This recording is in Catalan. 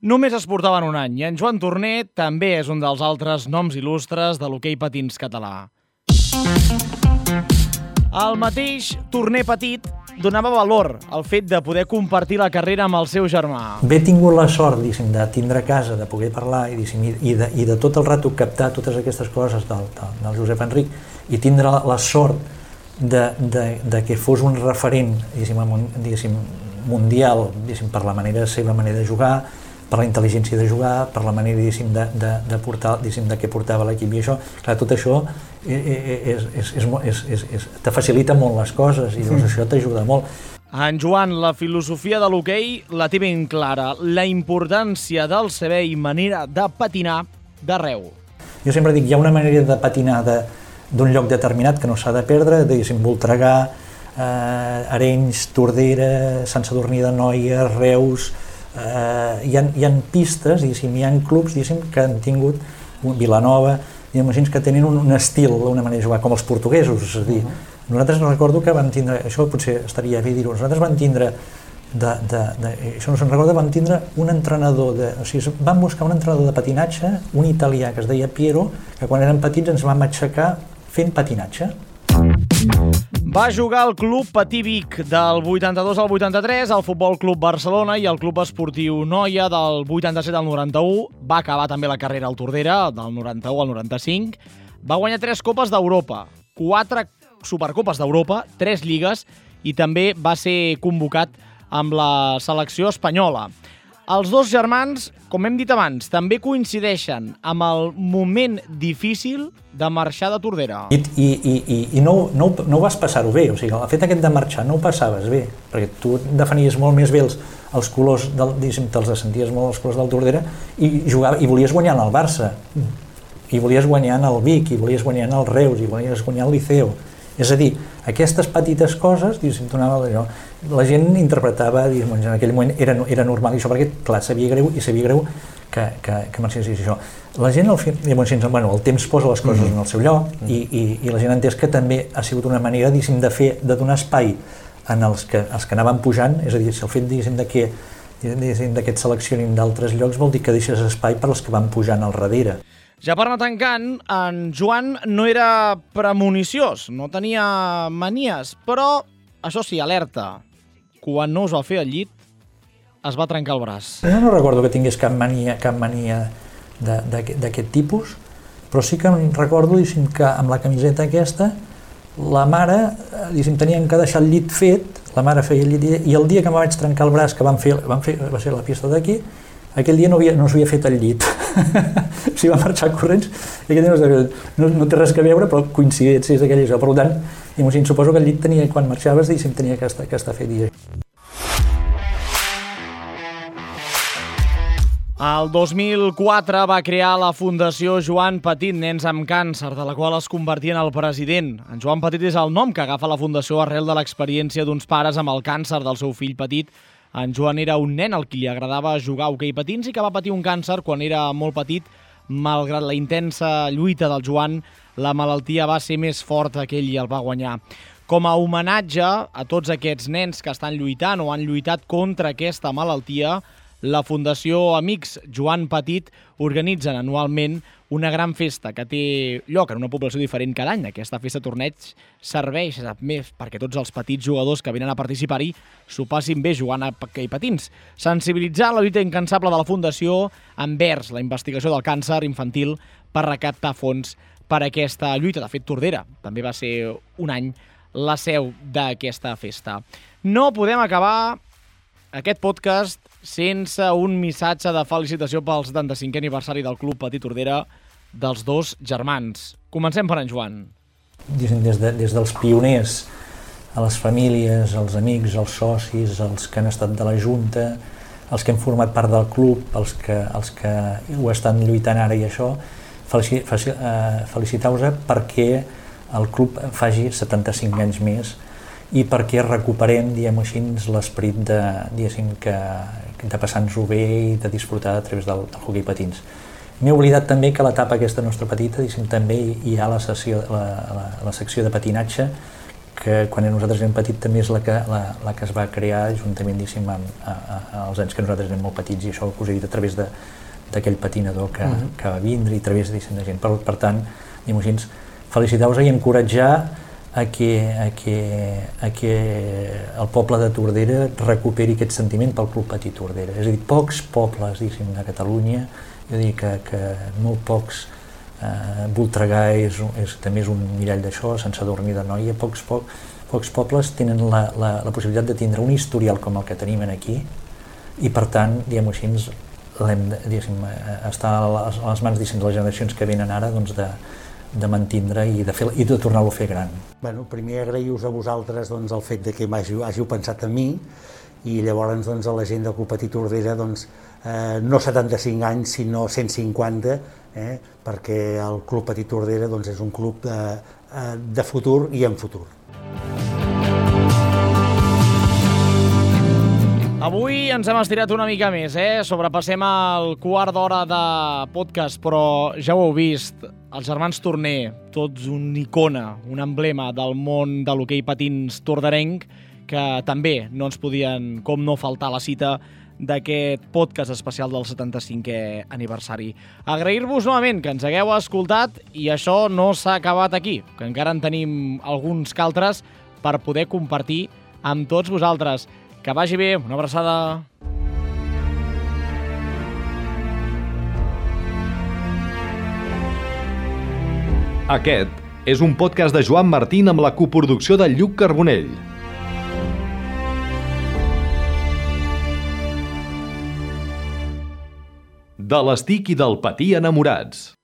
Només es portaven un any i en Joan Torner també és un dels altres noms il·lustres de l'hoquei patins català. El mateix Torner Petit donava valor al fet de poder compartir la carrera amb el seu germà. Bé tingut la sort, diguéssim, de tindre casa, de poder parlar i, i, de, i de tot el rato captar totes aquestes coses del, del, del Josep Enric i tindre la, la sort de, de, de que fos un referent diguéssim, diguéssim, mundial diguéssim, per la manera de ser, la manera de jugar, per la intel·ligència de jugar, per la manera de, de, de, portar, de què portava l'equip i això, clar, tot això és, és, és, és, és, és, és, te facilita molt les coses i doncs, això t'ajuda molt. En Joan, la filosofia de l'hoquei la té ben clara, la importància del saber i manera de patinar d'arreu. Jo sempre dic, hi ha una manera de patinar d'un lloc determinat que no s'ha de perdre, diguéssim, Voltregà, eh, Arenys, Tordera, Sant Sadurní de Noia, Reus, eh, hi, ha, hi ha pistes, diguéssim, hi ha clubs diguéssim, que han tingut Vilanova, hi ha imagins que tenen un, un estil, una manera de jugar, com els portuguesos, és a dir, uh -huh. nosaltres recordo que vam tindre, això potser estaria bé dir-ho, nosaltres vam tindre de, de, de, això no se'n recorda, vam tindre un entrenador, de, o sigui, vam buscar un entrenador de patinatge, un italià que es deia Piero, que quan érem petits ens vam aixecar fent patinatge. Va jugar al Club Patí Vic del 82 al 83, al Futbol Club Barcelona i al Club Esportiu Noia del 87 al 91. Va acabar també la carrera al Tordera del 91 al 95. Va guanyar tres Copes d'Europa, quatre Supercopes d'Europa, tres lligues i també va ser convocat amb la selecció espanyola. Els dos germans, com hem dit abans, també coincideixen amb el moment difícil de marxar de Tordera. I, i, i, i no, no, no vas passar-ho bé, o sigui, el fet aquest de marxar no ho passaves bé, perquè tu definies molt més bé els, els colors, del, te'ls senties molt els colors del Tordera i, jugava, i volies guanyar en el Barça, i volies guanyar en el Vic, i volies guanyar en el Reus, i volies guanyar el Liceo. És a dir, aquestes petites coses, diguéssim, donava allò, la gent interpretava, diguem, en aquell moment era, era normal i això perquè, clar, sabia greu i sabia greu que, que, que marxés això. La gent, al fi, diguem, bueno, el temps posa les coses mm -hmm. en el seu lloc mm -hmm. i, i, i la gent ha entès que també ha sigut una manera, diguéssim, de fer, de donar espai en els que, els que anaven pujant, és a dir, si el fet, diguéssim, de que d'aquest seleccionin d'altres llocs vol dir que deixes espai per als que van pujant al darrere. Ja per anar tancant, en Joan no era premuniciós, no tenia manies, però, això sí, alerta, quan no us va fer el llit, es va trencar el braç. Jo no recordo que tingués cap mania, cap mania d'aquest tipus, però sí que em recordo diguéssim, que amb la camiseta aquesta la mare, eh, diguéssim, tenien que deixar el llit fet, la mare feia el llit, i el dia que em vaig trencar el braç, que vam fer, vam fer va ser la pista d'aquí, aquell dia no, havia, no s'havia fet el llit. sigui, va marxar corrents aquell dia no, no, no té res a veure, però coincidències d'aquella Per tant, i suposo que el llit tenia, quan marxaves, diguéssim, tenia que estar, que estar fet i El 2004 va crear la Fundació Joan Petit Nens amb Càncer, de la qual es convertia en el president. En Joan Petit és el nom que agafa la Fundació arrel de l'experiència d'uns pares amb el càncer del seu fill petit. En Joan era un nen al qui li agradava jugar a hoquei patins i que va patir un càncer quan era molt petit. Malgrat la intensa lluita del Joan, la malaltia va ser més forta que ell i el va guanyar. Com a homenatge a tots aquests nens que estan lluitant o han lluitat contra aquesta malaltia, la Fundació Amics Joan Petit organitzen anualment una gran festa que té lloc en una població diferent cada any. Aquesta festa torneig serveix més perquè tots els petits jugadors que venen a participar-hi s'ho passin bé jugant a i patins. Sensibilitzar la lluita incansable de la Fundació envers la investigació del càncer infantil per recaptar fons per aquesta lluita. De fet, Tordera també va ser un any la seu d'aquesta festa. No podem acabar aquest podcast sense un missatge de felicitació pel 75è aniversari del Club Petit Tordera dels dos germans. Comencem per en Joan. Des, de, des dels pioners a les famílies, als amics, als socis, els que han estat de la Junta, els que han format part del club, els que, els que ho estan lluitant ara i això, Eh, felicitar-vos perquè el club faci 75 anys més i perquè recuperem, diguem així, l'esperit de, que, de passar-nos-ho bé i de disfrutar a través del, del hockey patins. M'he oblidat també que a l'etapa aquesta nostra petita, diguem, també hi ha la, sessió, la, la, la secció de patinatge que quan nosaltres érem petits també és la que, la, la que es va crear juntament amb, a, a, als anys que nosaltres érem molt petits i això us he dit a través d'aquell patinador que, uh -huh. que va vindre i a través de gent. Per, per tant, diguem així, felicitar-vos i encoratjar a que, a, que, a que el poble de Tordera recuperi aquest sentiment pel Club Petit Tordera. És a dir, pocs pobles, diguéssim, de Catalunya, jo dic que, que molt pocs eh, Voltregà és, és, també és un mirall d'això, sense dormir de noia, pocs, poc, pocs pobles tenen la, la, la possibilitat de tindre un historial com el que tenim aquí i per tant, diguem-ho així, l'hem de, eh, està a les, mans de les generacions que venen ara doncs de, de mantindre i de, fer, i de tornar-lo a fer gran. Bueno, primer agrair-vos a vosaltres doncs, el fet de que m'hàgiu hàgiu pensat en mi i llavors doncs, a la gent del Club Petit Ordera doncs, eh, no 75 anys sinó 150 eh, perquè el Club Petit Tordera doncs, és un club de, eh, de futur i en futur. Avui ens hem estirat una mica més, eh? Sobrepassem el quart d'hora de podcast, però ja ho heu vist, els germans Torner, tots un icona, un emblema del món de l'hoquei patins tordarenc, que també no ens podien, com no faltar la cita, d'aquest podcast especial del 75è aniversari. Agrair-vos novament que ens hagueu escoltat i això no s'ha acabat aquí, que encara en tenim alguns caltres per poder compartir amb tots vosaltres. Que vagi bé, una abraçada. Aquest és un podcast de Joan Martín amb la coproducció de Lluc Carbonell. de l'estic i del patí enamorats.